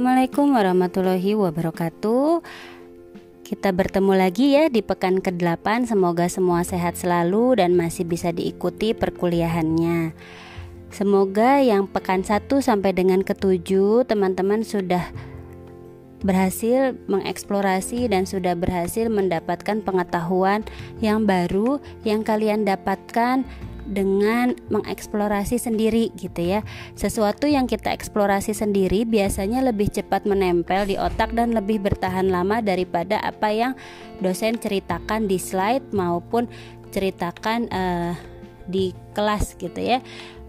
Assalamualaikum warahmatullahi wabarakatuh. Kita bertemu lagi ya di pekan ke-8. Semoga semua sehat selalu dan masih bisa diikuti perkuliahannya. Semoga yang pekan 1 sampai dengan ke-7 teman-teman sudah berhasil mengeksplorasi dan sudah berhasil mendapatkan pengetahuan yang baru yang kalian dapatkan dengan mengeksplorasi sendiri gitu ya. Sesuatu yang kita eksplorasi sendiri biasanya lebih cepat menempel di otak dan lebih bertahan lama daripada apa yang dosen ceritakan di slide maupun ceritakan uh, di kelas gitu ya.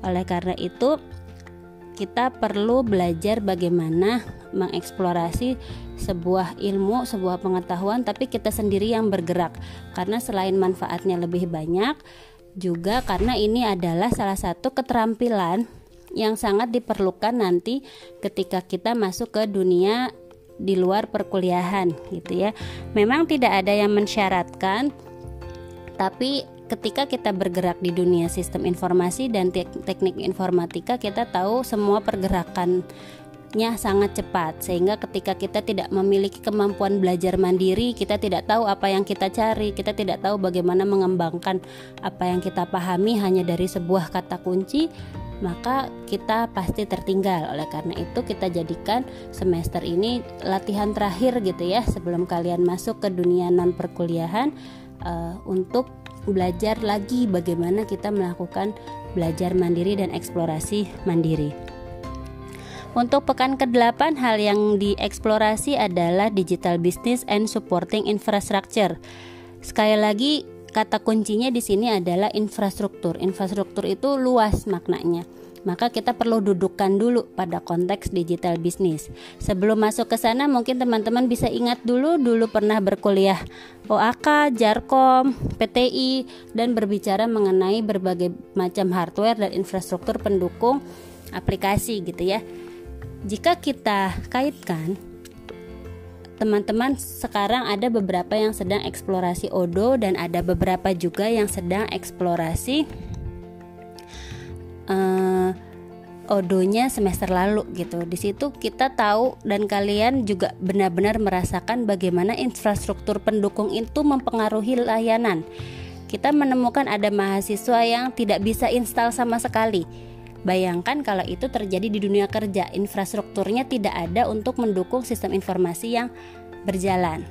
Oleh karena itu kita perlu belajar bagaimana mengeksplorasi sebuah ilmu, sebuah pengetahuan, tapi kita sendiri yang bergerak, karena selain manfaatnya lebih banyak, juga karena ini adalah salah satu keterampilan yang sangat diperlukan nanti ketika kita masuk ke dunia di luar perkuliahan gitu ya. Memang tidak ada yang mensyaratkan tapi ketika kita bergerak di dunia sistem informasi dan teknik informatika kita tahu semua pergerakannya sangat cepat. Sehingga ketika kita tidak memiliki kemampuan belajar mandiri kita tidak tahu apa yang kita cari. Kita tidak tahu bagaimana mengembangkan apa yang kita pahami hanya dari sebuah kata kunci maka kita pasti tertinggal. Oleh karena itu kita jadikan semester ini latihan terakhir gitu ya sebelum kalian masuk ke dunia non perkuliahan uh, untuk belajar lagi bagaimana kita melakukan belajar mandiri dan eksplorasi mandiri. Untuk pekan ke-8 hal yang dieksplorasi adalah digital business and supporting infrastructure. Sekali lagi kata kuncinya di sini adalah infrastruktur. Infrastruktur itu luas maknanya maka kita perlu dudukkan dulu pada konteks digital bisnis. Sebelum masuk ke sana mungkin teman-teman bisa ingat dulu dulu pernah berkuliah OAK, Jarkom, PTI dan berbicara mengenai berbagai macam hardware dan infrastruktur pendukung aplikasi gitu ya. Jika kita kaitkan teman-teman sekarang ada beberapa yang sedang eksplorasi Odo dan ada beberapa juga yang sedang eksplorasi uh, odonya semester lalu gitu. Di situ kita tahu dan kalian juga benar-benar merasakan bagaimana infrastruktur pendukung itu mempengaruhi layanan. Kita menemukan ada mahasiswa yang tidak bisa install sama sekali. Bayangkan kalau itu terjadi di dunia kerja, infrastrukturnya tidak ada untuk mendukung sistem informasi yang berjalan.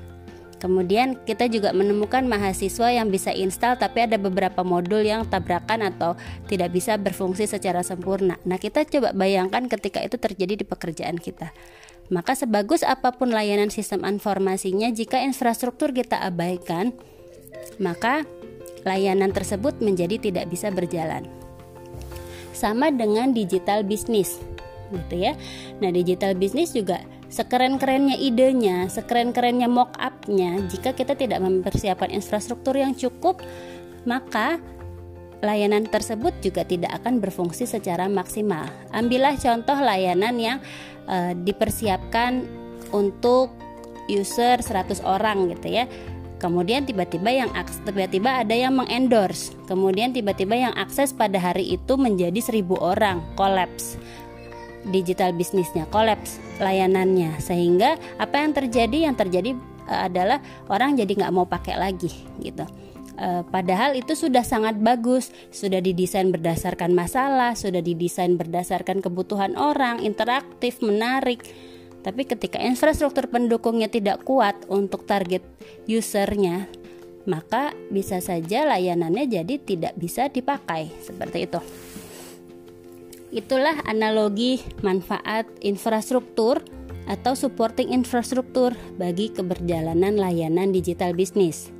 Kemudian kita juga menemukan mahasiswa yang bisa install tapi ada beberapa modul yang tabrakan atau tidak bisa berfungsi secara sempurna. Nah, kita coba bayangkan ketika itu terjadi di pekerjaan kita. Maka sebagus apa pun layanan sistem informasinya jika infrastruktur kita abaikan, maka layanan tersebut menjadi tidak bisa berjalan. Sama dengan digital bisnis gitu ya. Nah, digital bisnis juga sekeren-kerennya idenya, sekeren-kerennya mock up-nya, jika kita tidak mempersiapkan infrastruktur yang cukup, maka layanan tersebut juga tidak akan berfungsi secara maksimal. Ambillah contoh layanan yang e, dipersiapkan untuk user 100 orang gitu ya. Kemudian tiba-tiba yang tiba-tiba ada yang mengendorse. Kemudian tiba-tiba yang akses pada hari itu menjadi 1000 orang, kolaps. Digital bisnisnya kolaps layanannya. Sehingga apa yang terjadi? Yang terjadi uh, adalah orang jadi nggak mau pakai lagi gitu. Uh, padahal itu sudah sangat bagus. Sudah didesain berdasarkan masalah sudah didesain berdasarkan kebutuhan orang interaktif menarik tapi ketika infrastruktur pendukungnya tidak kuat untuk target usernya maka bisa saja layanannya jadi tidak bisa dipakai seperti itu. Itulah analogi manfaat infrastruktur atau supporting infrastruktur bagi keberjalanan layanan digital bisnis.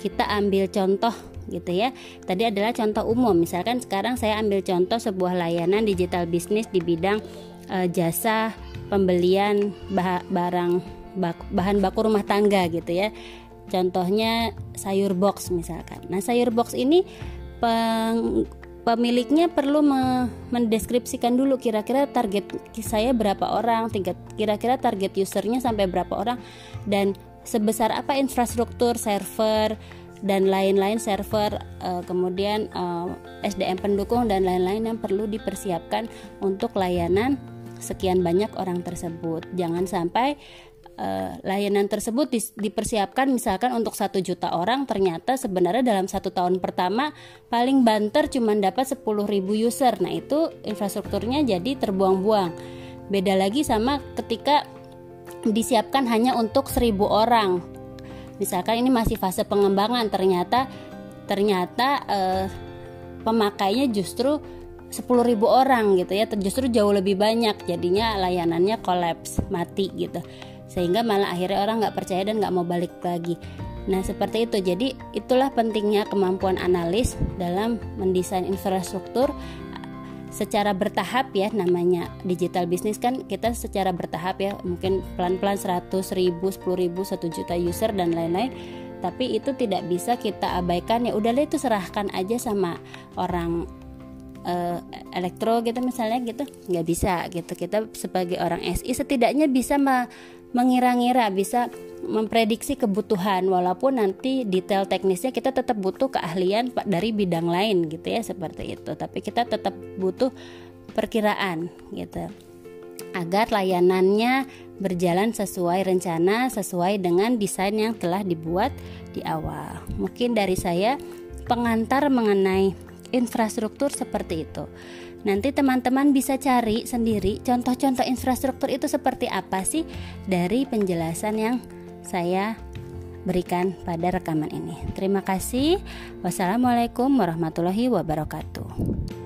Kita ambil contoh gitu ya. Tadi adalah contoh umum. Misalkan sekarang saya ambil contoh sebuah layanan digital bisnis di bidang e, jasa pembelian bah barang bak bahan baku rumah tangga gitu ya. Contohnya sayur box misalkan. Nah, sayur box ini peng, pemiliknya perlu mendeskripsikan dulu kira-kira target saya berapa orang, kira-kira target usernya sampai berapa orang dan sebesar apa infrastruktur server dan lain-lain server uh, kemudian eh, SDM pendukung dan lain-lain yang perlu dipersiapkan untuk layanan sekian banyak orang tersebut. Jangan sampai uh, layanan tersebut di, dipersiapkan misalkan untuk satu juta orang ternyata sebenarnya dalam satu tahun pertama paling banter cuma dapat 10 ribu user. Nah itu infrastrukturnya jadi terbuang-buang. Beda lagi sama ketika disiapkan hanya untuk seribu orang. Misalkan ini masih fase pengembangan ternyata ternyata uh, pemakainya justru 10.000 orang gitu ya justru jauh lebih banyak. Jadinya layanannya kolaps mati gitu. Sehingga malah akhirnya orang nggak percaya dan nggak mau balik lagi. Nah seperti itu. Jadi itulah pentingnya kemampuan analis dalam mendesain infrastruktur. Secara bertahap ya namanya digital bisnis kan kita secara bertahap ya. Mungkin pelan-pelan 100 ribu 10 ribu 1 juta user dan lain-lain. Tapi itu tidak bisa kita abaikan. Ya udahlah itu serahkan aja sama orang uh, elektro gitu misalnya gitu nggak bisa gitu. Kita sebagai orang SI setidaknya bisa mengira-ngira bisa memprediksi kebutuhan. Walaupun nanti detail teknisnya kita tetap butuh keahlian dari bidang lain gitu ya seperti itu. Tapi kita tetap butuh perkiraan gitu. Agar layanannya berjalan sesuai rencana, sesuai dengan desain yang telah dibuat di awal. Mungkin dari saya pengantar mengenai infrastruktur seperti itu. Nanti teman-teman bisa cari sendiri contoh-contoh infrastruktur itu seperti apa sih dari penjelasan yang saya berikan pada rekaman ini. Terima kasih. Wassalamualaikum warahmatullahi wabarakatuh.